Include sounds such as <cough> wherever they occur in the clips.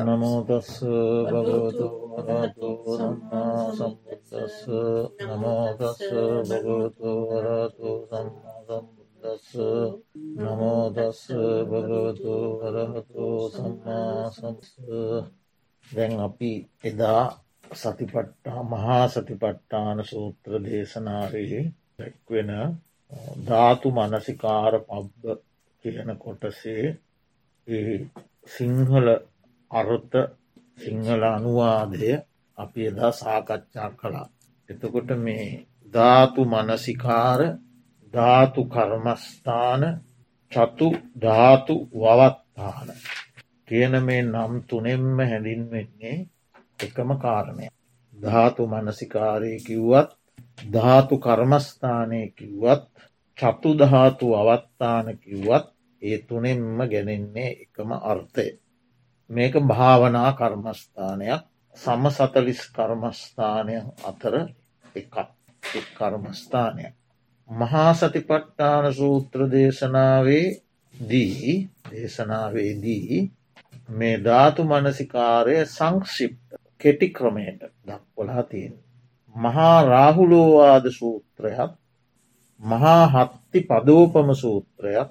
නමෝතස්ස භගවතු වරතු සම්මා සම්බුද්දස්ස නමෝතස්ස භගවතු වරතු සම්මා සම්බුද්දස්ස නමෝතස්ස භගවතු වරහතු සම්මා සම්ස දැන් අපි එදා සතිපට්ටා මහා සතිපට්ටාන සූත්‍ර දේශනාරයේ දැක්වෙන ධාතු මනසිකාර පබ්බ කියන කොටසේ සිංහල අරුත්ත සිංහල අනුවාදය අපි එදා සාකච්ඡා කළා. එතකොට මේ ධාතු මනසිකාර ධාතු කර්මස්ථාන චතු ධාතු වවත්තාන කියන මේ නම් තුනෙම්ම හැඳින්වෙන්නේ එකම කාරණය. ධාතු මනසිකාරය කිව්වත් ධාතු කර්මස්ථානය කිව්වත් චතු ධාතු අවත්තාන කිව්වත් ඒ තුනෙන්ම ගැනෙන්නේ එකම අර්ථය. මේක භාවනා කර්මස්ථානයක් සම සතලිස් කර්මස්ථානය අතර එකක් කර්මස්ථානයක්. මහා සතිපට්ටාන සූත්‍ර දේශනාවේ දී දේශනාවේදී මේ ධාතු මනසිකාරය සංක්ෂිප්ත කෙටි ක්‍රමයට දක්වලා තියෙන. මහා රාහුලෝවාද සූත්‍රයක් මහා හත්ති පදෝපම සූත්‍රයක්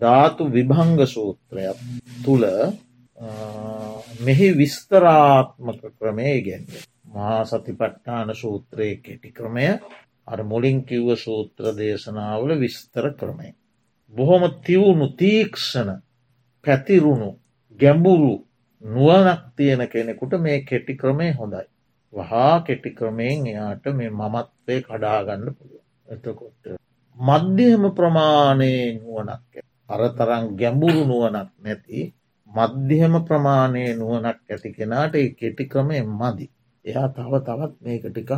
ධාතු විභංග සූත්‍රයක් තුළ මෙහි විස්තරාත්මක ක්‍රමය ගැන්ව. මහා සතිපට්ඨාන සූත්‍රයේ කෙටි ක්‍රමය අර මුලින් කිව්ව සූත්‍ර දේශනාවල විස්තර ක්‍රමය. බොහොම තිවුණු තීක්ෂණ පැතිරුණු ගැඹුරු නුවනක් තියෙන කෙනෙකුට මේ කෙටි ක්‍රමය හොඳයි. වහා කෙටි ක්‍රමයෙන් එයාට මේ මමත්වය කඩාගන්න පුළුව. එතකොට. මධ්‍යහම ප්‍රමාණයේ නුවනක් අර තරම් ගැඹුරු නුවනක් නැති මධ්‍යහම ප්‍රමාණය නුවනක් ඇති කෙනාට කෙටි ක්‍රමය මදි. එයා තව තවත් මේක ටිකක්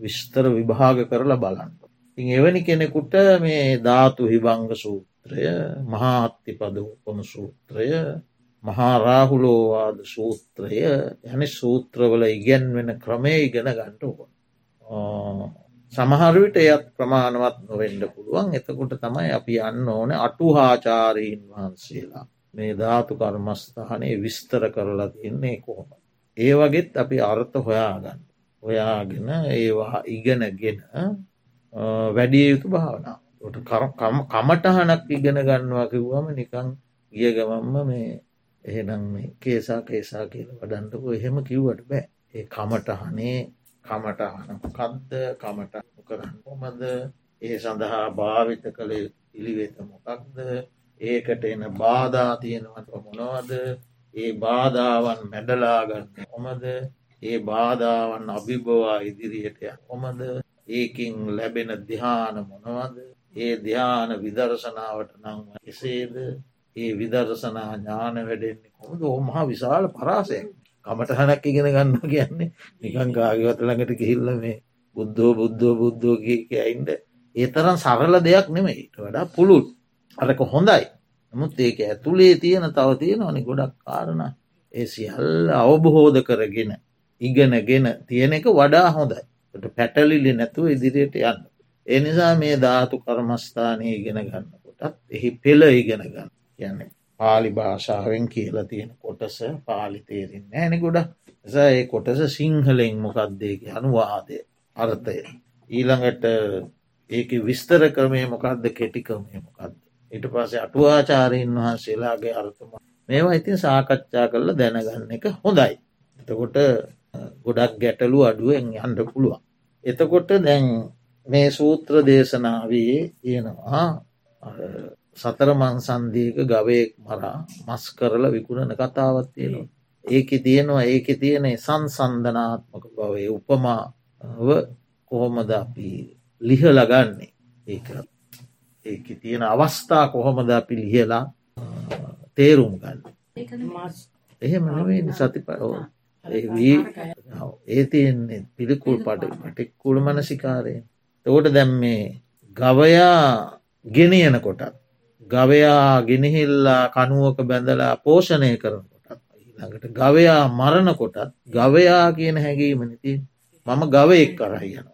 විස්තර විභාග කරලා බලන්න. ඉ එවැනි කෙනෙකුට මේ ධාතු හිබංග සූත්‍රය මහාත්ති පදඋපම සූත්‍රය මහාරාහුලෝවාද සූත්‍රය යනි සූත්‍රවල ඉගැන් වෙන ක්‍රමය ඉගෙන ගණ්ට ඕන. සමහරවිට එයත් ප්‍රමාණවත් නොවෙන්ඩ පුළුවන් එතකොට තමයි අපි යන්න ඕන අටුහාචාරීන් වහන්සේලා. මේ ධාතු කර්මස්ථානයේ විස්තර කරලා තියන්නේ කොහොම. ඒ වගේත් අපි අර්ථ හොයාගන්න. ඔයාගෙන ඒවා ඉගෙනගෙන වැඩිය යුතු භාවනා. කමටහනක් ඉගෙන ගන්නවා කිව්වම නිකං ගිය ගමම්ම මේ එහෙනම් මේ කේසා කේසා කියල වඩන්ටකෝ එහෙම කිව්වට බෑ ඒ කමටහනේ කමටහන කද්ද කමට කරන්න කොමද ඒ සඳහා භාවිත කළ ඉලිවෙත මොකක්ද ඒකට එන බාධා තියෙනවට මොනවද? ඒ බාධාවන් මැඩලාගන්න කොමද ඒ බාධාවන් අභිබවා ඉදිරියට කොමද ඒකින් ලැබෙන දිහාන මොනවද? ඒ ධ්‍යාන විදර්ශනාවට නං එසේද? ඒ විදර්ශනා ඥාන වැඩෙන්නේ කොමද ඕමහා විශාල පරාසයක්. කමටහනක් ඉගෙන ගන්න කියන්නේ. නිකං කාගවත ළඟට කිහිල්ල මේ බුද්ධෝ බුද්ධෝ බුද්ධෝ කියයින්ට ඒ තරම් සරල දෙයක් නෙමෙයිට වඩා පුළුල්. අරක හොඳයි නමුත් ඒක ඇතුළේ තියෙන තව තියෙනවනි ගොඩක් කාරණ ඒ සියල්ල අවබහෝධ කරගෙන ඉගෙනගෙන තියෙන එක වඩා හොඳයි පැටලිලි නැතුව ඉදිරියට යන්න. එනිසා මේ ධාතු කර්මස්ථානය ඉගෙන ගන්න කොටත් එහි පෙළ ඉගෙන ගන්න යන්න පාලි භාෂාවෙන් කියලා තියෙන කොටස පාලි තේරෙන් ෑනෙ ගොඩ ඒ කොටස සිංහලෙන් මොකක්දේක අනුවාදය අර්ථය. ඊළඟට ඒක විස්තර ක්‍රමය මොකක්ද කෙටිකමය මොකක්ද. ඊට පස්සේ අටුවාචාරීන් වහන්සේලාගේ අර්ථම මේවා ඉතින් සාකච්ඡා කරලා දැනගන්න එක හොඳයි. එතකොට ගොඩක් ගැටලු අඩුවෙන් යන්ඩ පුළුවන්. එතකොට දැන් මේ සූත්‍ර දේශනාවේ තියෙනවා සතර මන්සන්දීක ගවයෙක් මරා මස් කරල විකුණන කතාවත් තියෙනවා. ඒක තියෙනවා ඒක තියෙනේ සංසන්ධනාත්මක බවේ උපමාව කොහොමද අපි ලිහ ලගන්නේ ඒක ඒක තියෙන අවස්ථා කොහොමද අපි ලිහලා තේරුම් ගන්න? එහෙම නෙවේ සතිප ඒ තියෙන්නේ පිළිකුල් පට පටික්කුල මනසිකාරය තෝට දැම් මේ ගවයා ගෙනියන කොටත් ගවයා ගෙනහිල්ලා කනුවක බැඳලා පෝෂණය කරන කොටත් ඊළඟට ගවයා මරණ කොටත් ගවයා කියන හැඟීම නති මම ගවයෙක් කරහයන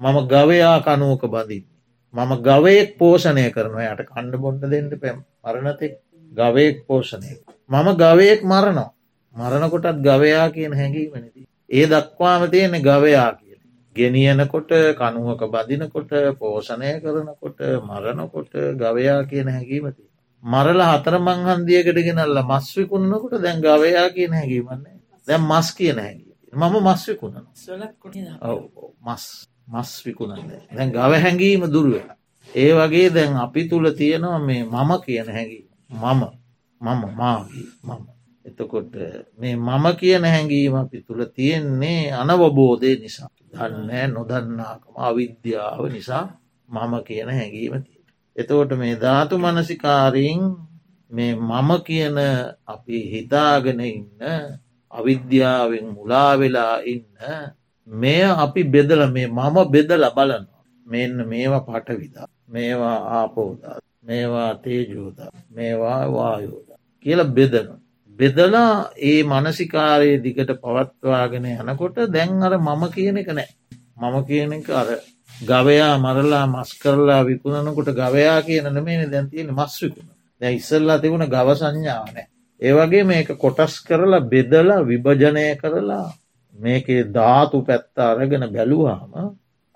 මම ගවයා කනුවක බඳින්නේ මම ගවයෙක් පෝෂණය කරනවා. යට කණ්ඩ බොඩ්ඩ දෙන්නට පැම් මරණතෙක් ගවයෙක් පෝෂණය මම ගවයෙක් මරණවා මරණකොටත් ගවයා කියන හැඟීමනති. ඒ දක්වාම තියෙන ගවයා කියන. ගෙනියනකොට කනුවක බදිනකොට පෝෂණය කරනකොට මරණකොට ගවයා කියන හැඟීමති. මරල හතර මංහන්දියකට ගෙනල්ල මස් විකුණනකොට දැන් ගවයා කියන හැඟීමන්නේ දැන් මස් කියන හැඟී මම මස් විකුණන මස් මස් විකුණන්න. දැන් ගව හැඟීම දුරුවෙන ඒ වගේ දැන් අපි තුළ තියෙනවා මේ මම කියන හැඟීම. මම. මම මාගේ මම. එතකොට මේ මම කියන හැඟීම අපි තුළ තියෙන්නේ අනවබෝධය නිසා. දන්න නොදන්නාකම අවිද්‍යාව නිසා මම කියන හැඟීම තිය. එතකොට මේ ධාතු මනසිකාරීන් මේ මම කියන අපි හිතාගෙන ඉන්න අවිද්‍යාවෙන් මුලාවෙලා ඉන්න මේ අපි බෙදල මේ මම බෙදල බලනවා. මෙන්න මේවා පටවිදා මේවා ආපෝදා මේවා තේජෝද මේවා වායෝද කියල බෙදන. බෙදලා ඒ මනසිකාරයේ දිගට පවත්වාගෙන යනකොට දැන් අර මම කියන එක නෑ. මම කියන එක අර ගවයා මරලා මස් කරලා විකුණනකොට ගවයා කියන නෙමේ දැන් තියෙන මස් විකුණ දැ ඉස්සල්ලා තිබුණ ගව සංඥාවනෑ ඒවගේ මේක කොටස් කරලා බෙදලා විභජනය කරලා මේකේ ධාතු පැත්ත අරගෙන බැලුවාම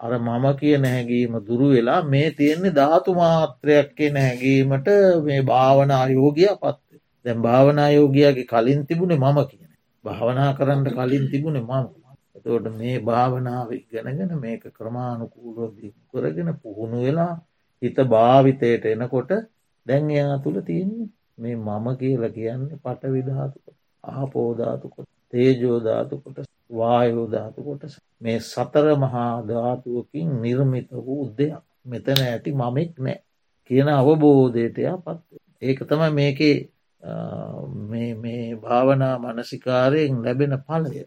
අර මම කියන හැඟීම දුරු වෙලා මේ තියෙන්නේ ධාතු මාත්‍රයක් කියන හැඟීමට මේ භාවනා යෝගය පත් දැම් භාවනා යෝගයාගේ කලින් තිබුණේ මම කියන භාවනා කරන්න කලින් තිබුණේ මම. එතවට මේ භාවනාව ඉගෙනගෙන මේක ක්‍රමාණුකූලෝ කරගෙන පුහුණු වෙලා හිත භාවිතයට එනකොට දැන් එයා තුළ තියන්නේ මේ මම කියල කියන්නේ පට විධාතුකොට ආපෝධාතුකොට තේජෝධාතුකොට වායෝධාතුකොට මේ සතර මහා ධාතුවකින් නිර්මිත වූ දෙයක්. මෙතන ඇති මමෙක් නෑ. කියන අවබෝධයටයා පත් ඒක තම මේකේ මේ භාවනා මනසිකාරයෙන් ලැබෙන පලය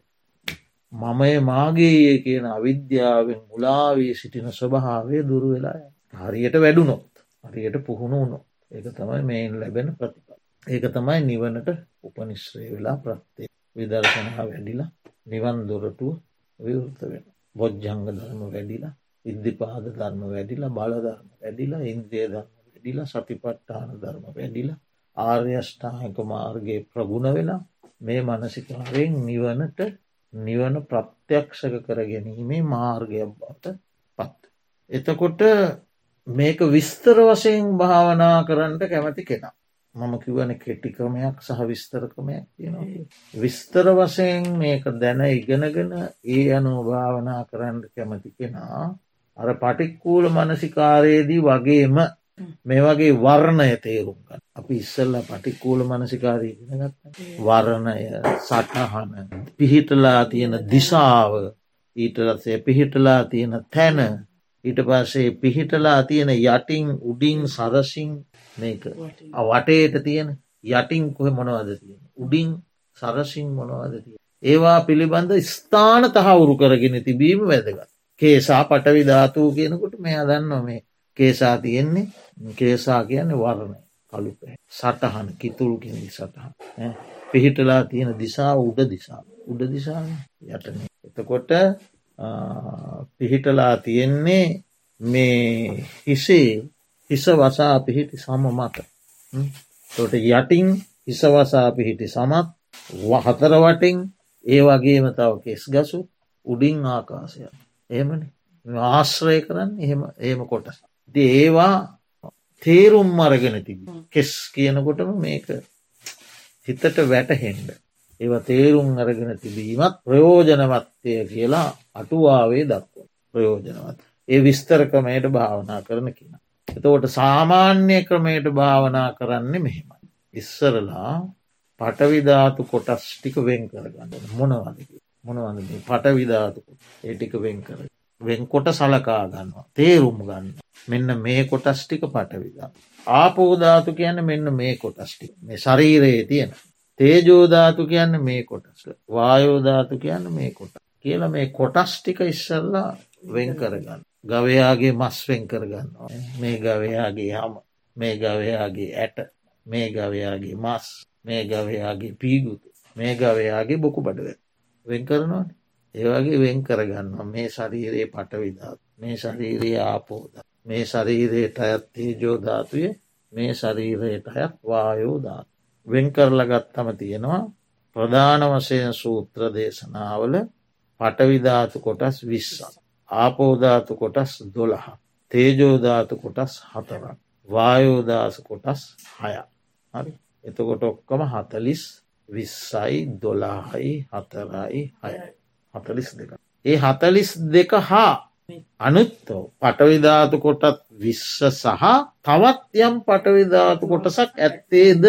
මමය මාගේ කියන අවිද්‍යාවෙන් මුලාවී සිටින ස්වභාවය දුරු වෙලා හරියට වැඩුනොත් හරියට පුහුණු වුණොත් ඒක තමයි මෙයින් ලැබෙන ප්‍රතිප ඒක තමයි නිවනට උපනිශ්‍රය වෙලා ප්‍රත්තිය විදර්ශනා වැඩිලා නිවන් දොරටුව විවෘත වෙන බොජ්ජංග ධර්ම වැඩිලා ඉද්ධිපාද ධර්ම වැඩිලා බලධර්ම වැඩිලා ඉන්ද්‍රිය ධර්ම වැඩිලා සතිපට්ටාන ධර්ම වැඩිලා ආර්යෂ්ඨායක මාර්ගයේ ප්‍රගුණ වෙලා මේ මනසිකාරයෙන් නිවනට නිවන ප්‍රත්‍යක්ෂක කර ගැනීමේ මාර්ගයක් බවට පත්. එතකොට මේක විස්තර වශයෙන් භාවනා කරන්නට කැමති කෙනා. මම කිවන කෙටික්‍රමයක් සහ විස්තරකමයක් තියෙනවා. විස්තර වශයෙන් මේක දැන ඉගෙනගෙන ඒ අනු භාවනා කරන්න කැමති කෙනා අර පටික්කූල මනසිකාරයේදී වගේම මේ වගේ වර්ණය තේරුම්ගන්න අපි ඉස්සල්ල පටික්කූල මනසිකාරී ගෙනගත් වර්ණය සටහන පිහිටලා තියෙන දිසාව ඊටරත්සේ පිහිටලා තියෙන තැන ඊට පස්සේ පිහිටලා තියෙන යටින් උඩින් සරසින් මේක. වටේට තියෙන යටින් කොහ මොනවද තියෙන උඩින් සරසින් මොනවද තිය ඒවා පිළිබඳ ස්ථාන තහවුරු කරගෙන තිබීම වැදගත්. කේසා පටවි ධාතුූ කියනකොට මේ අදන්න මේ කේසා තියෙන්නේ. කේසා කියන්නේ වරණය කළුපෑ සටහන කිතුරු කියෙදි සටහන්. පිහිටලා තියෙන දිසා උඩ දිසා. උඩ දිසා යටන. එතකොට පිහිටලා තියෙන්නේ මේ හිසේ හිස වසා පිහිටි සම මත. තොට යටින් හිසවසා පිහිටි සමත් වහතරවටින් ඒ වගේම තව කෙස් ගසු උඩින් ආකාසය ඒමන ආශ්‍රය කරන්න එහෙම ඒම කොටස. ඒවා තේරුම් අරගෙන තිබ කෙස් කියනකොටම මේක හිතට වැටහෙන්ඩ ඒව තේරුම් අරගෙන තිබීමත් ප්‍රයෝජනවත්තය කියලා අටුවාවේ දක්ව ප්‍රයෝජනවත්. ඒ විස්තර ක්‍රමයට භාවනා කරන කියන. එතකොට සාමාන්‍ය ක්‍රමයට භාවනා කරන්නේ මෙහෙමයි. ඉස්සරලා පටවිධාතු කොටස් ටික වෙන් කරගන්න. මොනවද මොනවද පටවිධාතු ඒ ටික වෙන් කර වෙන්කොට සලකා ගන්නවා. තේරුම් ගන්න. මෙන්න මේ කොටස් ටික පටවිදා. ආපෝධාතු කියන්න මෙන්න මේ කොටස්ටි මේ ශරීරයේ තියෙන. තේජෝධාතු කියන්න මේ කොටස්. වායෝධාතු කියන්න මේ කොට කියල මේ කොටස් ටික ඉස්සල්ලා වෙන් කරගන්න. ගවයාගේ මස් වෙන් කරගන්නවා. මේ ගවයාගේ හම මේ ගවයාගේ ඇට මේ ගවයාගේ මස් මේ ගවයාගේ පීගුතු මේ ගවයාගේ බොකු බඩව වෙන් කරනවා ඒවගේ වෙන් කරගන්නවා. මේ ශරීරයේ පටවිධාත් මේ ශරීරයේ ආපෝද මේ ශරීරයට අයත් තේජෝධාතුය මේ ශරීරයට අයත් වායෝධාත් වෙන් කරලගත්තම තියෙනවා ප්‍රධාන වශයෙන් සූත්‍ර දේශනාවල පටවිධාතු කොටස් විශ්සා. ආපෝධාතු කොටස් දොළහ. තේජෝධාතු කොටස් හතරක්. වායෝදාස කොටස් හය. හරි එතකොට ඔක්කම හතලිස් විස්සයි දොලාහයි හතරයි හයයි. හතලිස් දෙක. ඒ හතලිස් දෙක හා අනුත්තෝ පටවිධාතු කොටත් විශ්ස සහ තවත් යම් පටවිධාතු කොටසක් ඇත්තේද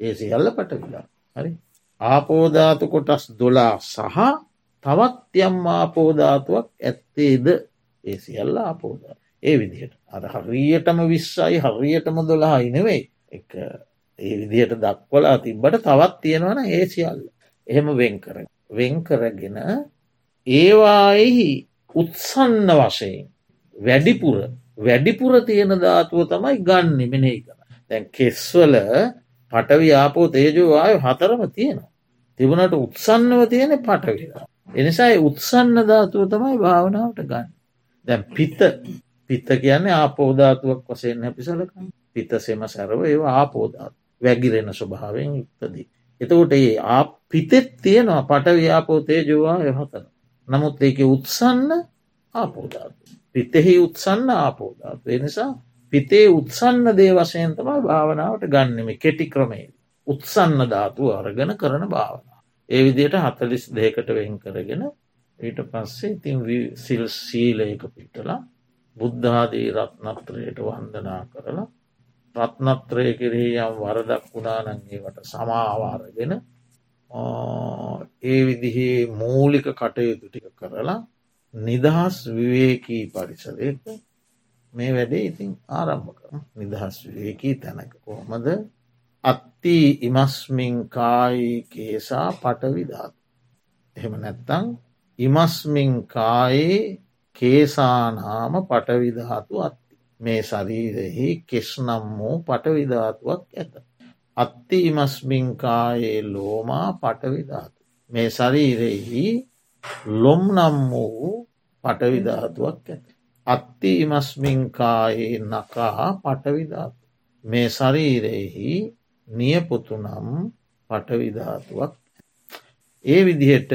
ඒ සියල්ල පටවිලා හරි ආපෝධාතු කොටස් දොලා සහ තවත් යම් ආපෝධාතුවක් ඇත්තේද? ඒ සියල්ල ආපෝධා ඒ විදිහට. අර හරියටම විශ්සයි හරියටම දොලාහයි නෙවෙයි. එක ඒ විදිහට දක්වලා තිබ්බට තවත් තියෙනවන ඒ සියල්ල. එහෙම වෙන් කර වෙන් කරගෙන ඒවායෙහි උත්සන්න වශයෙන් වැඩිපුර වැඩිපුර තියෙන ධාතුව තමයි ගන්න මෙනෙහි කර දැන් කෙස්වල පටවි ආපෝ තේජෝ ආය හතරම තියෙනවා. තිබුණට උත්සන්නව තියෙන පටවිලා එනිසා උත්සන්න ධාතුව තමයි භාවනාවට ගන්න දැන් පිත්ත පිත්ත කියන්නේ ආපෝධාතුවක් වසයෙන් හැපිසලක පිත්ත සෙම සැරව ඒවා ආපෝධාත් වැගිරෙන ස්වභාවෙන් යුක්තදී. එතකොට ඒ ආ පිතෙත් තියෙනවා පටව්‍යාපෝ තේජවා යහතන. නමුත් ඒක උත්සන්න ආපෝධාතු. පිතෙහි උත්සන්න ආපෝධාතු. එනිසා පිතේ උත්සන්න දේ වශයෙන් තමයි භාවනාවට ගන්නෙම කෙටි ක්‍රමේ. උත්සන්න ධාතු අරගෙන කරන භාවනා. ඒ විදියට හතලිස් දෙකට වෙන් කරගෙන ඊට පස්සේ ඉතින් සිල් සීලයක පිටලා බුද්ධාදී රත්නත්‍රයට වන්දනා කරලා රත්නත්‍රය කෙරෙහි යම් වරදක් වුණානංගේවට සමාවාරගෙන ඒ විදිහේ මූලික කටයුතු ටික කරලා නිදහස් විවේකී පරිසරයක මේ වැඩේ ඉතින් ආරම්භ කර නිදහස් විවේකී තැනක කොහොමද අත්ති ඉමස්මින් කායි කේසා පටවිධාත් එහෙම නැත්තං ඉමස්මින් කායේ කේසානාම පටවිධාතු අත් මේ ශරීරෙහි කෙස්නම් වූ පටවිධාතුවක් ඇත. අත්ති ඉමස්මින්කායේ ලෝමා පටවිධාතු. මේ ශරීරෙහි ලොම් නම් වූ පටවිධාතුවක් ඇත. අත්ති ඉමස්මින්කායේ නකා පටවිධාතු. මේ ශරීරෙහි නියපොතුනම් පටවිධාතුවක් ඒ විදිහට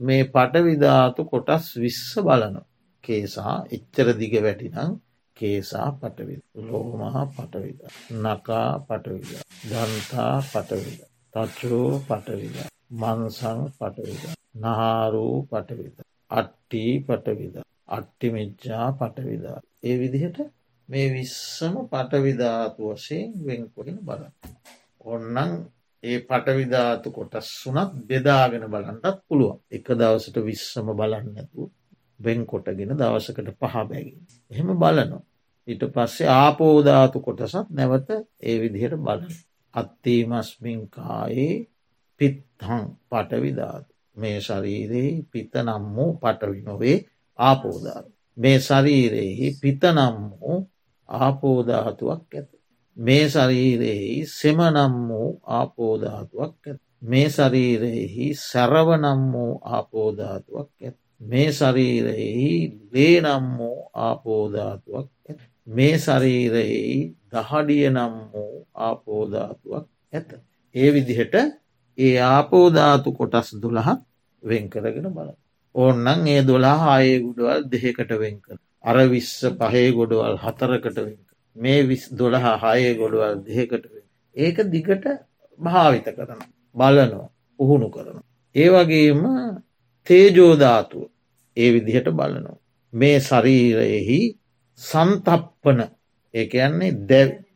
මේ පටවිධාතු කොටස් විශ්ස බලන කේසා එච්චර දිග වැටිනං කේසා පටවිද ලෝමහා පටවිද නකා පටවිද දන්තා පටවිද තච්චෝ පටවිද මන්සං පටවිද නහාරූ පටවිද අට්ටී පටවිද අට්ටිමිච්චා පටවිදා ඒ විදිහට මේ විස්සම පටවිධාතු වශයෙන් වෙන්කොහෙන බල ඔන්නන් ඒ පටවිධාතු කොටස් වනත් බෙදාගෙන බලන්ටත් පුළුවන් එක දවසට විශ්සම බලන්නතු වෙන් කොටගෙන දවසකට පහ බැගින් එහෙම බලනවා ඊට පස්සේ ආපෝධාතු කොටසත් නැවත ඒ විදිහට බලන. අත්තීමස්මින්කායේ පිත්හං පටවිධාතු. මේ ශරීරයෙහි පිත නම් වූ පටවි නොවේ ආපෝධාතු. මේ ශරීරයෙහි පිත නම් වූ ආපෝධාතුවක් ඇත. මේ ශරීරයෙහි සෙමනම් වූ ආපෝධාතුවක් ඇත. මේ ශරීරයෙහි සැරවනම් වූ ආපෝධාතුවක් ඇත. මේ ශරීරයෙහි ලේනම් වූ ආපෝධාතුවක් ඇත. මේ ශරීරයේ දහඩිය නම් වූ ආපෝධාතුවක් ඇත. ඒ විදිහට ඒ ආපෝධාතු කොටස් දුළහත් වෙන් කරගෙන බල. ඕන්නන් ඒ දොලා ආයේ ගුඩවල් දෙහෙකට වෙන්කර. අර විශ්ස පහේ ගොඩවල් හතරකට වෙන්ක. මේ විස් දොළහ හයේ ගොඩවල් දෙහෙකට වෙන්. ඒක දිගට භාවිත කරන. බලනවා පුහුණු කරන. ඒ වගේම තේජෝධාතුව ඒ විදිහට බලනවා. මේ ශරීරයෙහි සන්තප්පන ඒයන්නේ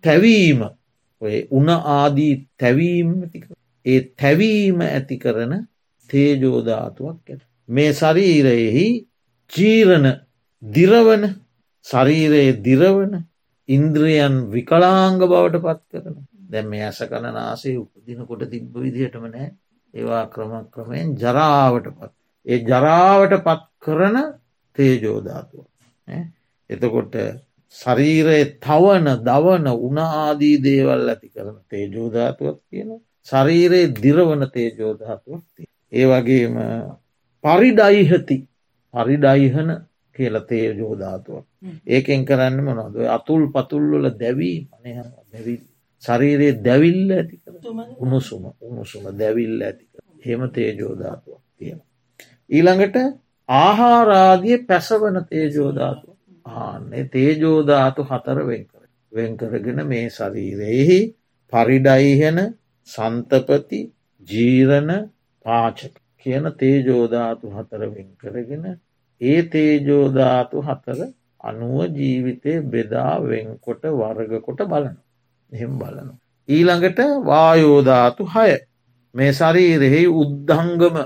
තැවීම ඔය උන ආදී තැවීම ඒ තැවීම ඇති කරන තේජෝධාතුවක් ඇත. මේ ශරීරයෙහි ජීරණ දිරවන ශරීරයේ දිරවන ඉන්ද්‍රියන් විකලාංග බවට පත් කරන දැම් මේ ඇස කන නාසේ උපදිනකොට තිබ්බ විදිහටම නෑ. ඒවා ක්‍රම ක්‍රමයෙන් ජරාවට පත්. ඒ ජරාවට පත් කරන තේජෝධාතුව. එතකොට ශරීරයේ තවන දවන උනාදී දේවල් ඇති කරන තේජෝධාතුවක් තියෙන ශරීරයේ දිරවන තේජෝධාතුවක් ඒ වගේම පරිඩයිහති. පරිඩයිහන කියල තේජෝධාතුවක් ඒකෙන් කරන්න මොනොද අතුල් පතුල්වල දැවී මනය දැවි ශරීරයේ දැවිල්ල ඇති කර උණුසුම. උණුසුම. දැවිල්ල ඇති කර හෙම තේජෝධාතුවක් තියෙන. ඊළඟට ආහාරාදිය පැසවන තේජෝධාතුව ආන්නේ තේජෝධාතු හතර වෙන්කර වෙන්කරගෙන මේ ශරීරයෙහි පරිඩයිහෙන සන්තපති ජීරණ පාචක කියන තේජෝධාතු හතර වෙන් කරගෙන ඒ තේජෝධාතු හතර අනුව ජීවිතය බෙදා වෙන්කොට වර්ගකොට බලන එහෙම බලන. ඊළඟට වායෝධාතු හය. මේ ශරීරෙහි උද්ධංගම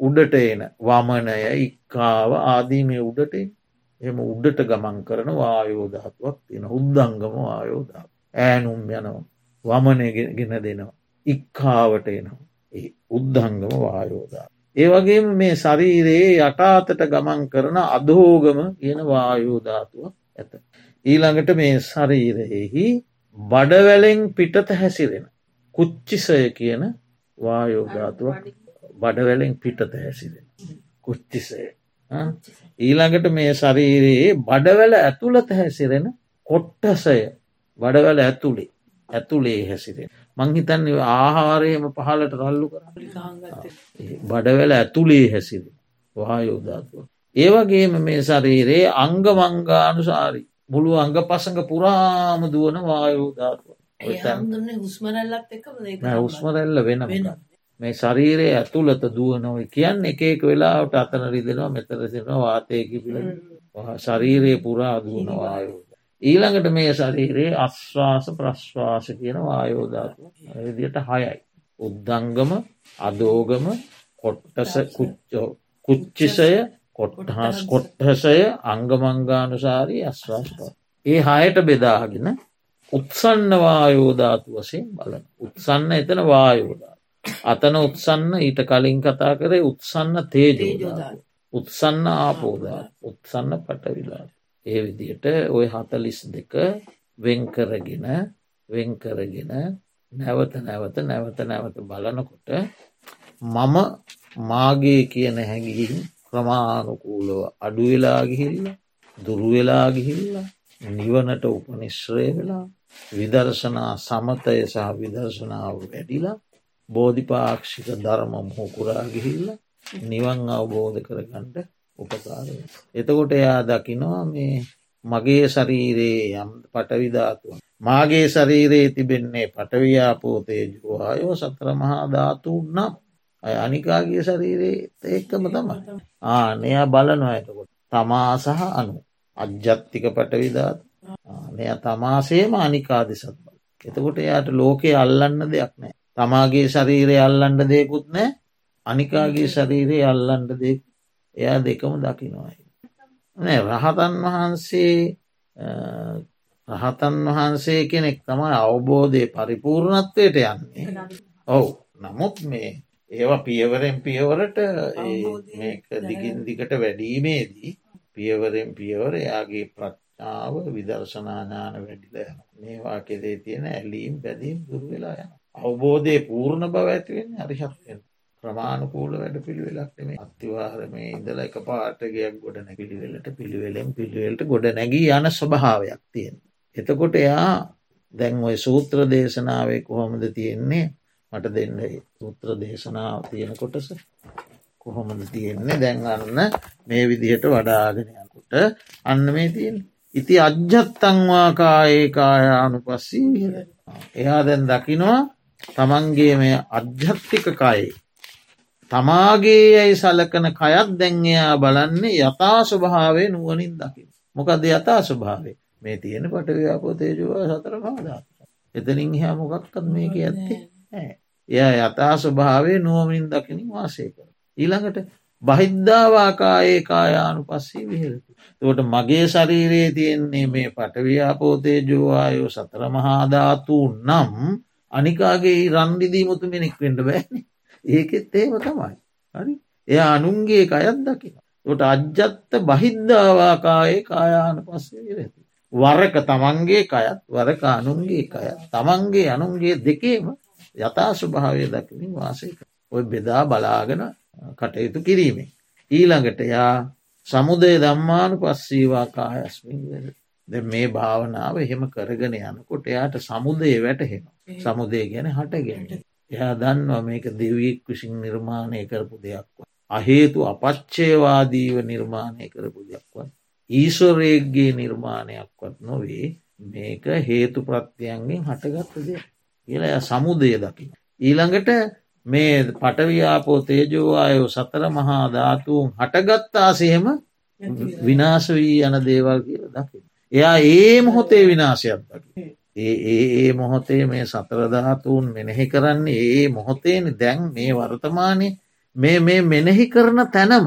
උඩට එන වමනය ඉක්කාව ආදී මේ උඩට එම උඩට ගමන් කරන වායෝධාතුවක් තියෙන උද්දංගම වායෝධා ෑනුම් යනවා. වමනය ගෙන දෙනවා. ඉක්කාවට එනවා. උද්ධංගම වායෝධා. ඒ වගේම මේ ශරීරයේ යටාතට ගමන් කරන අදහෝගම කියන වායෝධාතුවක් ඇත. ඊළඟට මේ ශරීරයෙහි බඩවැලෙන් පිටත හැසිරෙන. කුච්චිසය කියන වායෝධාතුවක් බඩවැලෙන් පිටත හැසිරෙන. කුච්චිසය. ඊළඟට මේ ශරීරයේ බඩවැල ඇතුළත හැසිරෙන කොට්ටසය බඩවැල ඇතුළේ ඇතුළේ හැසිරෙන. මංහිතන්න ආහාරයම පහලට රල්ලු කර. බඩවැල ඇතුළේ හැසිරෙන වායෝධාතුව. ඒවගේම මේ ශරීරයේ අංග මංගානුසාරි මුළු අංග පසඟ පුරාම දුවන වායෝධාතුව. උස්මරැල්ල වෙන මේ ශරීරයේ ඇතුළත දුවනොයි කියන්න එකක වෙලාවට අතන රිදෙනවා මෙතරසිෙනවා වාතයකි පිළ ශරීරයේ පුරා දුවන වායෝ. ඊළඟට මේ ශරීරයේ අශ්වාස ප්‍රශ්වාස කියන වායෝධාතු විදියට හයයි. උද්දංගම අදෝගම කොට්ටස කුච්චෝ කුච්චිසය කොට්හස් කොට්හසය අංගමංගානුසාරී අශ්වාස්ප. ඒ හයට බෙදාගෙන උත්සන්න වායෝධාතු වසයෙන් බලන. උත්සන්න එතන වායෝධා. අතන උත්සන්න ඊට කලින් කතා කරේ උත්සන්න තේජෝධා. උත්සන්න ආපෝධා උත්සන්න පටවිලා. ඒ විදියට ඔය හතලිස් දෙක වෙන්කරගෙන වෙන්කරගෙන නැවත නැවත නැවත නැවත බලනකොට මම මාගේ කියන හැඟින් ක්‍රමානුකූලව අඩුවෙලා ගිහිල්ල දුරුවෙලා ගිහිල්ල නිවනට උපනිශ්‍රය වෙලා විදර්ශනා සමතය සහ විදර්ශනාව වැඩිලා බෝධිපාක්ෂික ධර්ම මුහකුරා ගිහිල්ල නිවන් අවබෝධ කරගන්නට උපකාරය. එතකොට එයා දකිනවා මේ මගේ ශරීරයේ යම් පටවිධාතුව. මාගේ ශරීරයේ තිබෙන්නේ පටවියාපෝතේ ජෝහයෝ සත්‍ර මහා ධාතුූ නම් අය අනිකාගේ ශරීරයේ ඒක්කම තම ආනයා බලනවා ඇතකොට තමා සහ අනු අජ්ජත්තික පටවිධාතු මෙය තමාසේම අනිකාදිසත් බල. එතකොට එයාට ලෝකයේ අල්ලන්න දෙයක් නෑ. තමාගේ ශරීරය අල්ලන්ඩ දෙකුත් නෑ අනිකාගේ ශරීරයේ අල්ලන්ඩ දෙක් එයා දෙකම දකිනවායි. රහතන් වහන්සේ රහතන් වහන්සේ කෙනෙක් තමයි අවබෝධය පරිපූර්ණත්වයට යන්නේ. ඔවු නමුත් මේ ඒවා පියවරෙන් පියවරට දිගින් දිකට වැඩීමේදී පියවරෙන් පියවර එයාගේ ප්‍රඥාව විදර්ශනාඥාන වැඩිල යන මේවා කෙරේ තියෙන ඇලීම් බැදීම් දුරවෙලා යන අවබෝධය පූර්ණ බව ඇතිවෙන් අරිහත්වෙන් ප්‍රමාණකූල වැඩ පිළිවෙලක්ටම අත්තිවාරම ඉදල එක පාටගයක් ගොඩන පිළිවෙලට පිළිවෙලෙන් පිළිවෙලට ගොඩ නැගී යන ස්වභාවයක් තියෙන. එතකොට එයා දැන් ඔය සූත්‍ර දේශනාවේ කොහොමද තියෙන්නේ? මට දෙන්න සූත්‍ර දේශනාව තියෙන කොටස කොහොමද තියෙන්නේ? දැන් අන්න මේ විදිහට වඩාගෙනයකොට අන්න මේ තියෙන් ඉති අජ්ජත්තංවාකාඒ කායානු පස්සී එයා දැන් දකිනවා තමන්ගේ මේ අධ්‍යත්තික කයි තමාගේ යැයි සලකන කයත් දැන්යා බලන්නේ යථා ස්වභාවේ නුවනින් දකිින්. මොකද යථා ස්වභාවේ මේ තියෙන පටව්‍යාපෝ තේජුව සතර පාදා. එතනින් හා මොකක්කත් මේක ඇත්තේ එය යථා ස්වභාවේ නුවමින් දකිනින් වාසය කර. ඊළඟට බහිද්ධාවාකායේ කායානු පස්සේ විහෙරති. තෝට මගේ ශරීරයේ තියෙන්නේ මේ පටව්‍යාපෝතේජෝවායෝ සතර මහාධාතු නම් අනිකාගේ රන්දිදීමුතු මෙනෙක් වෙන්ඩ බෑනේ ඒකෙත් ඒම තමයි. හරි? එය අනුන්ගේ කයත් දකින ට අජ්ජත්ත බහිද්ධාවාකායේ කායාන පස්සේ විරති වරක තමන්ගේ කයත් වරක අනුන්ගේ කයත් තමන්ගේ අනුන්ගේ දෙකේම යථා ස්වභාවය දකිනින් වාසයක ඔය බෙදා බලාගෙන කටයුතු කිරීමේ ඊළඟට යා සමුදය දම්මානු පස්සීවා කායස්මින් වෙන ද මේ භාවනාව එහෙම කරගෙන යනකොට එයාට සමුදය වැටහෙන සමුදය ගැන හටගෙන එයා දන්නවා මේක දෙවියෙක් විසින් නිර්මාණය කරපු දෙයක්ව. අහේතු අපච්චේවාදීව නිර්මාණය කරපු දෙයක්වත්. ඊශ්වරේගේ නිර්මාණයක්වත් නොවේ මේක හේතු ප්‍රත්‍යයන්ගෙන් හටගත්ත දෙ කියලා සමුදය දකින. ඊළඟට මේ පටව්‍යාපෝ තේජෝවායෝ සතර මහා ධාතුූන් හටගත්තාසයම විනාශ වී යන දේවල් කියල දකි. එයා ඒ මොහොතේ විනාශයක් දකි. ඒ ඒ මොහොතේ මේ සතරධාතුූන් මෙනෙහි කරන්නේ ඒ මොහොතේන දැන් මේ වර්තමානය මේ මේ මෙනෙහි කරන තැනම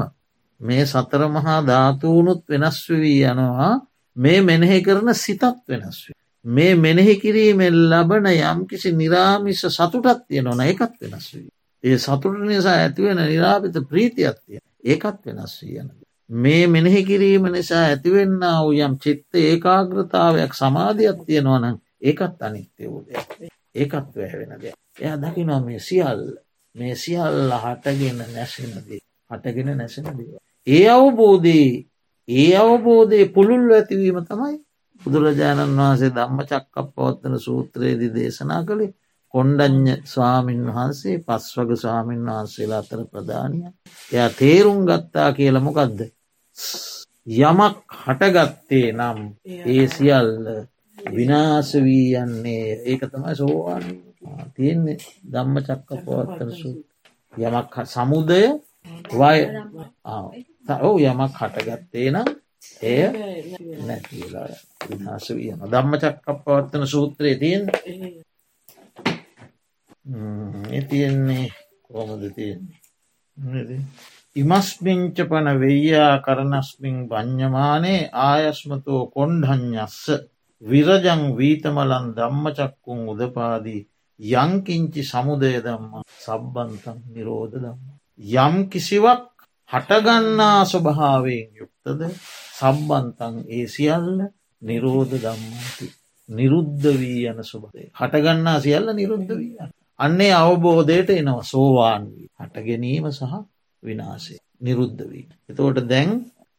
මේ සතර මහා ධාතුූනුත් වෙනස් වී යනවා මේ මෙනෙහි කරන සිතත් වෙනස්. මේ මෙනෙහි කිරීමෙන් ලබන යම්කිසි නිරාමිස සතුටත් තිය නොන එකත් වෙනස් වී. ඒ සතුට නිසා ඇතිවෙන නිරාපිත ප්‍රීතියත්තිය ඒකත් වෙනස් වී යන. මේ මෙනෙහි කිරීම නිසා ඇතිවෙන්න වූ යම් චිත්ත ඒකාග්‍රතාවයක් සමාධයක් තියෙනවනම් ඒකත් අනිත්‍ය වූ දෙයක්. ඒකත් වැැවෙන දෙයක්. එය දකිනවා මේ සියල්ල මේ සියල්ල හටගෙන නැසෙනදේ හටගෙන නැසෙන දේව. ඒ අවබෝධී ඒ අවබෝධය පුළුල් ඇතිවීම තමයි බුදුරජාණන් වහන්සේ ධම්ම චක්කප පවත්තන සූත්‍රයේදී දේශනා කළේ කොණ්ඩඥ ස්වාමීන් වහන්සේ පස්වග ස්වාමීන් වහන්සේලා අතර ප්‍රධානය එයා තේරුම් ගත්තා කියලමොකක්ද යමක් හටගත්තේ නම් ඒ සියල්ල විනාස වී යන්නේ. ඒක තමයි සෝවාන් තියෙන්නේ. ධම්ම චක්ක පවත්තන සු යමක් සමුදය වය ඔවු යමක් හටගත්තේ නම් එය නැතිලා විනාශ වියන ධම්ම චක්ක පවත්තන සූත්‍රයේ තියෙන් තියෙන්නේ කොමද තියෙන්නේ? ඉමස්මිංච පන වෙయ్యා කරනස්මින් බ්ඥමානේ ආයස්මතෝ කොන්්ඩඥස්ස විරජං වීතමලන් ධම්මචක්කුන් උදපාදී යංකිංචි සමුදය දම්ම සබ්බන්තන් නිරෝධ දම්ම. යම් කිසිවක් හටගන්නා ස්වභාවයෙන් යුක්තද සම්බන්තන් ඒ සියල්ල නිරෝධ දම්මති. නිරුද්ධ වී යන සුභදේ. හටගන්නා සියල්ල නිරුද්ධ වී. අන්නේ අවබෝධයට එනවා සෝවාන් වී හට ගැනීම සහ විනාසේ නිරුද්ධ වී. එතෝට දැන්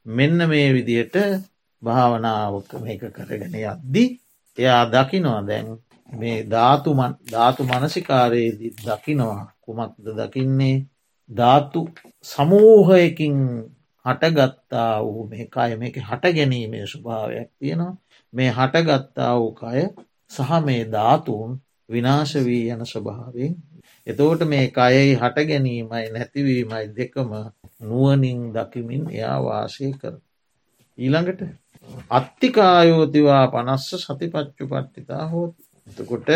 මෙන්න මේ විදියට භාවනාවක මේක කරගෙන යද්දි එයා දකිනවා දැන් මේ ධාතුමන් ධාතු මනසිකාරයේදී දකිනවා කුමක්ද දකින්නේ? ධාතු සමූහයකින් හටගත්තා වූ මේ කය මේක හට ගැනීමේ ස්වභාවයක් තියෙනවා. මේ හටගත්තා වූ කය සහ මේ ධාතුූන් විනාශ වී යන ස්වභාවෙන් එතෝට මේ කයයි හට ගැනීමයි නැතිවීමයි දෙකම නුවනින් දකිමින් එයා වාසය කර. ඊළඟට අත්තිකායෝතිවා පනස්ස සතිපච්චු පට්ටිතා හෝත්. එතකොට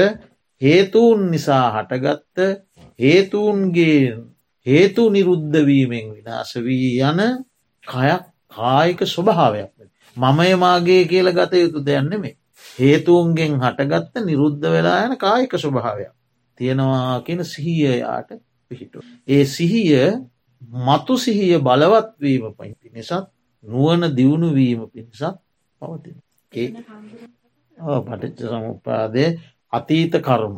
හේතුූන් නිසා හටගත්ත හේතුූන්ගේ හේතු නිරුද්ධවීමෙන් විනාශ වී යන කයක් කායික ස්වභාවයක් මමය මාගේ කියල ගත යුතු දෙයන්නෙමේ හේතුවන්ගෙන් හටගත්ත නිරුද්ධ වෙලා යන කායික ස්වභාවයක් තියෙනවා කියෙන සිහියයාට පිහිටු. ඒ සිහිය මතු සිහිය බලවත්වීම පයිති නිසත් නුවන දියුණුවීම පිණිසත් පවතින. ඒ පටිච්ච සමුපාදය අතීත කර්ම.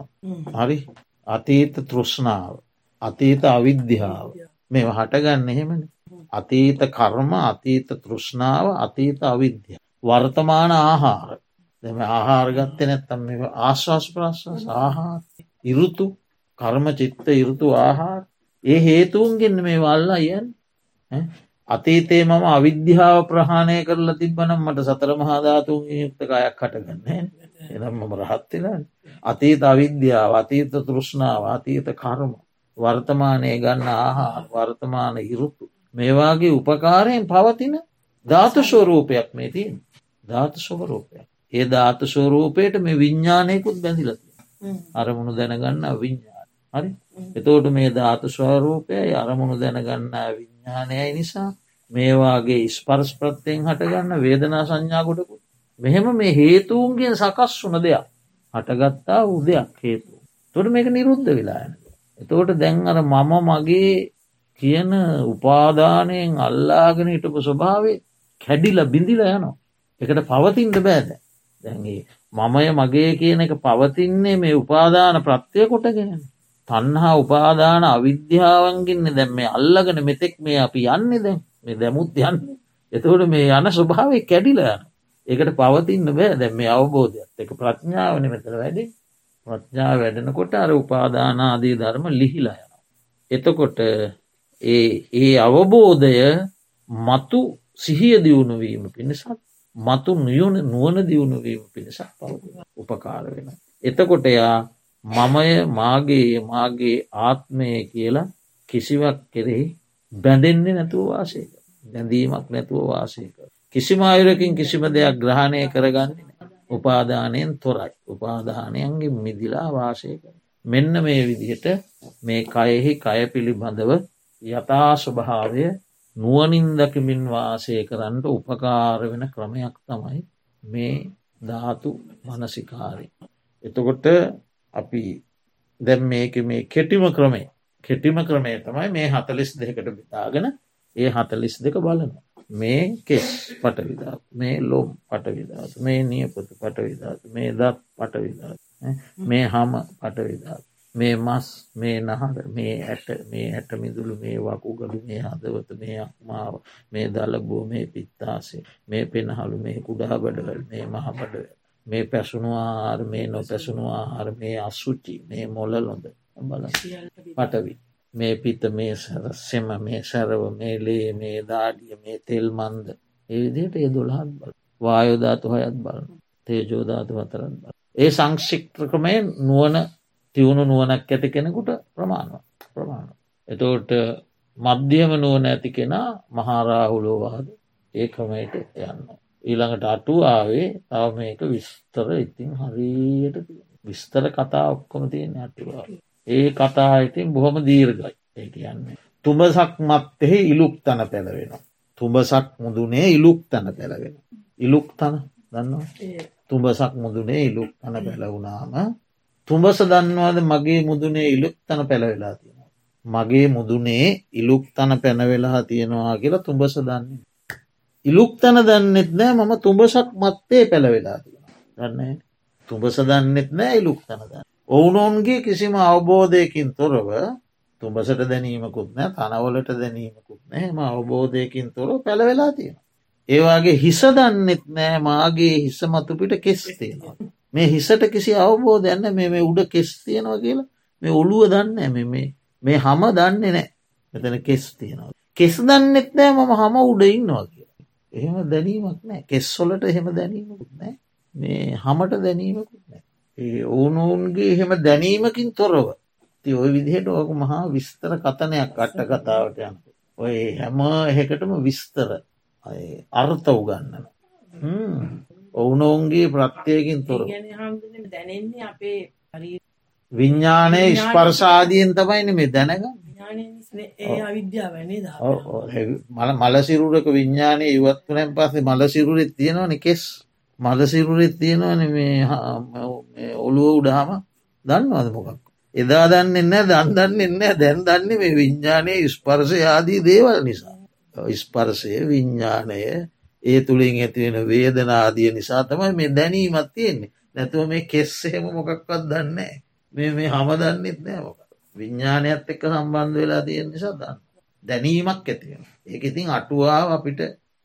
හරි? අතීත තෘෂ්ණාව අතීත අවිද්‍යාව. මෙ හටගන්න එහෙමන. අතීත කර්ම අතීත තෘෂ්ණාව අතීත අවිද්‍ය වර්තමාන ආහාර. දෙම ආහාරගත්ත නැත්තම් මේ ආශ්වාස් ප්‍රශ්වාස ආහාර ඉරුතු කර්ම චිත්ත ඉරුතු ආහාර. ඒ හේතුවන්ගෙන්න්න මේ වල්ලා යන් අතීතේ මම අවිද්‍යාව ප්‍රහාණය කරලා තිබ්බනම් මට සතර මහාධාතුන් යුක්තකයක් කටගන්න එනම් මම රහත්තිලා අතීත අවිද්‍යාව අතීත තෘෂ්ණාව අතීත කර්ම වර්තමානය ගන්න ආහා වර්තමාන ඉරුතු මේවාගේ උපකාරයෙන් පවතින ධාතු ස්වරූපයක් මේ තින් ධාතු ස්වරූපයක්. ඒ ධාතු ස්වරූපයට මේ විඤ්ඥානයකුත් බැඳිලති අරමුණු දැනගන්න විඤ්ඥාන හරි? එතෝට මේ ධාතු ස්වරූපය අරමුණු දැනගන්නා විඤ්ඥානයයි නිසා මේවාගේ ස්පර්ස් ප්‍රත්තියෙන් හටගන්න වේදනා සංඥාකොටකු මෙහෙම මේ හේතුවන්ගේ සකස් වුන දෙයක්. හටගත්තා උදයක් හේතු තොට මේක නිරුද්ධ වෙලායන එතෝට දැන් අර මම මගේ කියන උපාදානයෙන් අල්ලාගෙන හිටපු ස්වභාවේ කැඩිල බිඳිල යනවා. එකට පවතින්ට බෑද දැන්ගේ මමය මගේ කියන එක පවතින්නේ මේ උපාදාන ප්‍රත්‍යය කොටගෙන. තන්හා උපාදාන අවිද්‍යාවන්ගින්න දැම් මේ අල්ලගෙන මෙතෙක් මේ අපි යන්නේ දැන්. මේ දැමුත් යන්න. එතකොට මේ යන ස්වභාවය කැඩිල යන ඒකට පවතින්න බෑ. දැම් මේ අවබෝධයක් එක ප්‍රඥාවන මෙතර වැඩේ. ප්‍රඥා වැඩෙනකොට අර උපාදානාදී ධර්ම ලිහිලා යන. එතකොට ඒ ඒ අවබෝධය මතු සිහිය දියුණුවීම පිණිසත් මතු නියුණ නුවන දියුණුවීම පිණිසක් පවතින උපකාර වෙන. එතකොට යා මමය මාගේ මාගේ ආත්මය කියලා කිසිවක් කෙරෙහි බැඳෙන්නේ නැතුව වාසයක බැඳීමක් නැතුව වාසයක. කිසිම අයුරකින් කිසිම දෙයක් ග්‍රහණය කරගන්නේ උපාදානයෙන් තොරයි. උපාදානයන්ගේ මිදිලා වාසය කර. මෙන්න මේ විදිහට මේ කයෙහි කය පිළිබඳව යථා ස්වභාවය නුවනින්දකිමින් වාසය කරන්නට උපකාර වෙන ක්‍රමයක් තමයි මේ ධාතු මනසිකාරය. එතකොට අපි දැම් මේක මේ කෙටිම ක්‍රමේ කෙටිම ක්‍රමේ තමයි මේ හතලිස් දෙකට බිතාගෙන ඒ හතලිස් දෙක බලන. මේ කෙස් පටවිධාත් මේ ලොම් පටවිධාත් මේ නියපොතු පටවිධාත් මේ දත් පටවිධාත් මේ හම පටවිධාත් මේ මස් මේ නහර මේ ඇට මේ ඇට මිදුළු මේ වකුගඩු මේ හදවත මේ අක්මාව මේ දලබෝ මේ පිත්තාසේ මේ පෙනහළු මේ කුඩා බඩවල් මේ මහබඩවල් මේ පැසුණු ආහාර මේ නො පැසුණු ආහාර මේ අස්සුචි මේ මොල ලොඳ. බල පටවි. මේ පිත මේ සැර සෙම මේ සැරව මේ ලේ මේ දාඩිය මේ තෙල් මන්ද. ඒදිට ඒ දොළහත් බල වායෝධාතු හයත් බලන තේජෝධාතු හතරත් බල ඒ සංක්ෂික්්‍රකමය නුවන තිවුණු නුවනක් ඇති කෙනෙකුට ප්‍රමාණව ප්‍රමාණ එතෝට මධ්‍යම නුවන ඇති කෙනා මහාරාහුලෝවාද ඒ ක්‍රමයට යන්න. ඊළඟට අටුවාවේ තව මේක විස්තර ඉතින් හරියට විස්තර කතා ඔක්කොම තියෙන අටුවා. ඒ කතා ඉතින් බොහොම දීර්ගයි ඒ කියන්නේ. තුඹසක් මත්තෙහි ඉලුක් තන පැළවෙනවා. තුඹසක් මුදුනේ ඉලුක් තන පැළවෙන. ඉලුක් තන දන්නවා තුඹසක් මුදුනේ ඉලුක් තන පැළවුනාම තුඹස දන්නවාද මගේ මුදුනේ ඉලුක් තන පැළවෙලා තියෙනවා. මගේ මුදුනේ ඉලුක් තන පැනවෙලා තියෙනවා කියලා තුඹස දන්නේ. ඉලුක් තන දන්නෙත් නෑ මම තුඹසක් මත්තේ පැළවෙලා තියෙන. ගන්න තුඹස දන්නෙත් නෑ ඉලුක් තනද. ඔවුනොන්ගේ කිසිම අවබෝධයකින් තොරව තුඹසට දැනීමකුත් නෑ තනවලට දැනීමකුත් නෑම අවබෝධයකින් තොර පැළවෙලා තියෙන. ඒවාගේ හිස දන්නෙත් නෑ මාගේ හිස මතුපිට කෙස් තියෙනවා. මේ හිසට කිසි අවබෝධයන්න මේ මේ උඩ කෙස් තියෙනවා කියලා මේ ඔළුව දන්න මේ මේ හම දන්නේ නෑ මෙතන කෙස් තියෙනවා. කෙස් දන්නෙත් නෑ මම හම උඩ ඉන්නවා කියලා. එහෙම දැනීමක් නෑ කෙස්සොලට එහෙම දැනීමකුත් නෑ මේ හමට දැනීමකුත් නෑ. ඒ ඕනෝන්ගේ එහෙම දැනීමකින් තොරව ති ඔය විදිහට ඕක මහා විස්තර කතනයක් අට්ට කතාවට යන. ඔය හැම එහෙකටම විස්තර අර්ථ උගන්නන. ඔවුනොවුන්ගේ ප්‍රත්්‍යයකින් තොර දැනෙන්නේ අපේ හරි විඤ්ඥානය ස්පර්ශාදීන් තමයින මේ දැනග අවිද්‍යාවන්නේ මල මලසිරුරක විඤ්ඥානය ඉවත්වනැන් පස්සේ මලසිරුරෙත් තියෙනවන කෙස්. මලසිරුරෙත් තියෙනවන මේ ඔළුව උඩාම දන්නවද මොකක් එදා දන්න එන්න දන් දන්න එන්න දැන් දන්නේ මේ විඤ්ඥානය ස්පර්ශය ආදී දේවල් නිසා. ස්පර්ශය විඤ්ඥානය ඒ තුළින් ඇතිවෙන වේදනාදිය නිසා තමයි මේ දැනීමත් තියෙන්නේ. නැතුව මේ කෙස්සෙම මොකක්වත් දන්නේ මේ මේ හම දන්නෙත් නෑ මොක විඤ්ඥානයත් එක්ක සම්බන්ධ වෙලා තියෙන නිසා දන්න. දැනීමක් ඇතිවෙන ඒක ඉතින් අටුවාව අපිට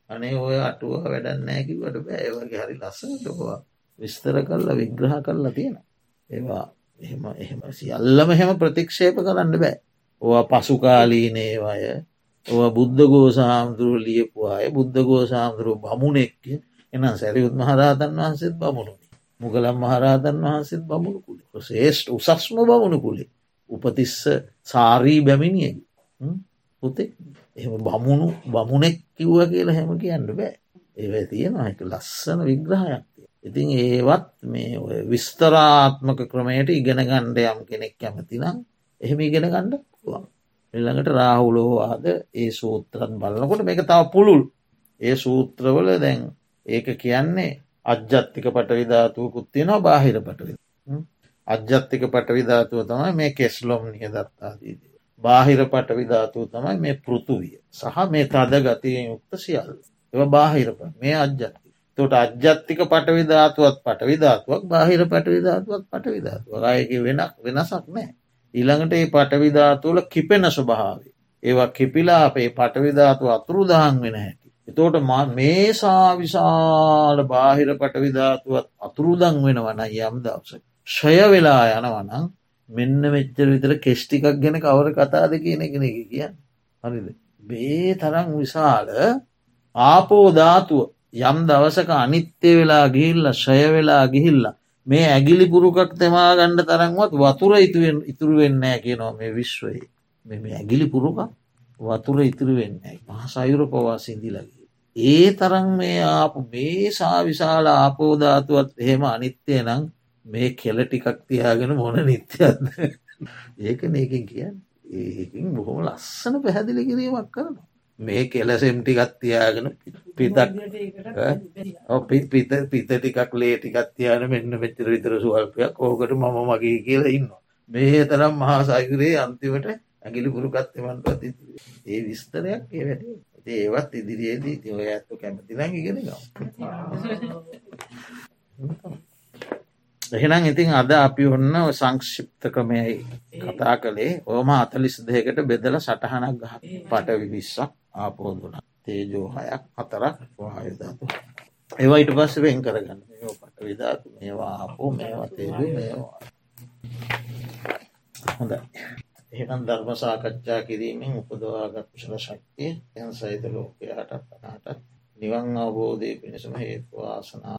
අනේ ඔය අටුව වැඩන්නෑකිවට බෑවගේ හරි ලස්සනටවා විස්තර කරලා විග්‍රහ කරලා තියෙන ඒවා එහෙම එහෙම සියල්ලම හෙම ප්‍රතික්ෂේප කරන්න බෑ. ඕ පසුකාලීනේවය ඔ බුද්ධ ගෝසාමුදුරුව ලියපු අය බුද්ධ ගෝසාමුදුරුව බමුණෙක්ක එනම් සැරියුත් මහරාතන් වහන්සේත් බමුණුනි මුගලම් මහරාතන් වහන්සේත් බමුණු කුලි. ශේෂ්ට උසස්ම බමුණු කුලේ. උපතිස්ස සාරී බැමිණිය පුතේ. එම බමුණු බමුණෙක් කිව්ව කියලා හැම කියන්න බෑ. ඒව තියෙනවා. එක ලස්සන විග්‍රහයක් ඉතින් ඒවත් මේ විස්තරාත්මක ක්‍රමයට ඉගෙන ගණ්ඩ යම් කෙනෙක් කැමතිනම් එහෙම ඉගෙන ගණ්ඩ පුළුවන්. එල්ළඟට රාහුලෝවාද ඒ සූත්‍රත් බලනකොට මේක තව පුළුල්. ඒ සූත්‍රවල දැන් ඒක කියන්නේ අජ්ජත්තික පටවිධාතුවකුත් තියෙනවා බාහිර පටවි. අජ්ජත්තික පටවිධාතුව තමයි මේ කෙස්ලොම් නිය දත්තාදීද. බාහිර පටවිධාතුව තමයි මේ පෘතුවිය සහ මේ තද ගතිය යුක්ත සියල් එව බාහිරප මේ අජ්ජත්ති තොට අජ්ජත්තික පටවිධාතුවත් පටවිධාතුවක් බාහිර පටවිධාතුවත් පටවිධාතුව අයක වෙන වෙනසක් නෑ ඊළඟට ඒ පටවිධාතුවල කිපෙන ස්වභාවේ. ඒවා කිපිලා අපේ පටවිධාතු අතුරු දහන් වෙන හැකි. එතෝට මේසා විශාල බාහිර පටවිධාතුවත් අතුරුදං වෙනවන යම් දවස. ෂය වෙලා යනවනම් මෙන්න මෙච්චර විතර කෙෂ්ටිකක් ගැන කවර කතාද කියන කෙන එක කියන්න. හරිද? බේ තරං විශාල ආපෝධාතුව යම් දවසක අනිත්‍ය වෙලා ගිහිල්ල ෂය වෙලා ගිහිල්ලා මේ ඇගිලි පුරුකක් තෙමා ගණ්ඩ තරන්වත් වතුර ඉතුවෙන් ඉතුරු වෙන්නෑ කියනවා මේ විශ්වයේ. මෙ ඇගිලි පුරුක වතුර ඉතුරු වෙන්න මහ සයුර පවා සිින්දිලගේ. ඒ තරන් මේ ආපු මේ සාවිශාල ආපෝධාතුවත් එහෙම අනිත්‍යය නම් මේ කෙල ටිකක් තියාගෙන මොන නිත්‍යයක්ද? ඒක මේකින් කියන්න. ඒකින් බොහොම ලස්සන පැහැදිලි කිරීමක් කරනවා. මේ කෙලසෙම් ටිකත් තියාගෙන පිතක් පිත් පිත පිත ටිකක් ලේ ටිකත් තියාන මෙන්න මෙච්චර විතර සුවල්පයක් ඕකට මම මගේ කියලා ඉන්න මේ තරම් මහා සයුරේ අන්තිමට ඇගිලි පුරුකත්තමන්ට ඒ විස්තරයක් ඒ වැට ඒවත් ඉදිරියේදී තිය ඇත්තු කැමතිනම් ඉගෙන <laughs> එහෙනම් ඉතින් අද අපි ඔන්න සංක්ෂිප්ත ක්‍රමයයි කතා කළේ ඕම අතලිස් දෙකට බෙදල සටහනක් ගහ පටවි විස්සක් ආපෝදුන තේජෝ හයක් හතරක් වායධාතු ඒවයිට පස්ස වෙන් කරගන්න. පට විධාතු මේවා ආපෝ මේවා තේජු මේවා හොඳයි එහෙනම් ධර්ම සාකච්ඡා කිරීමෙන් උපදවාගත් ශල ශක්තිය යන් සහිත ලෝකයාට පනාටත් නිවන් අවබෝධය පිණිසම හේතුවාසනා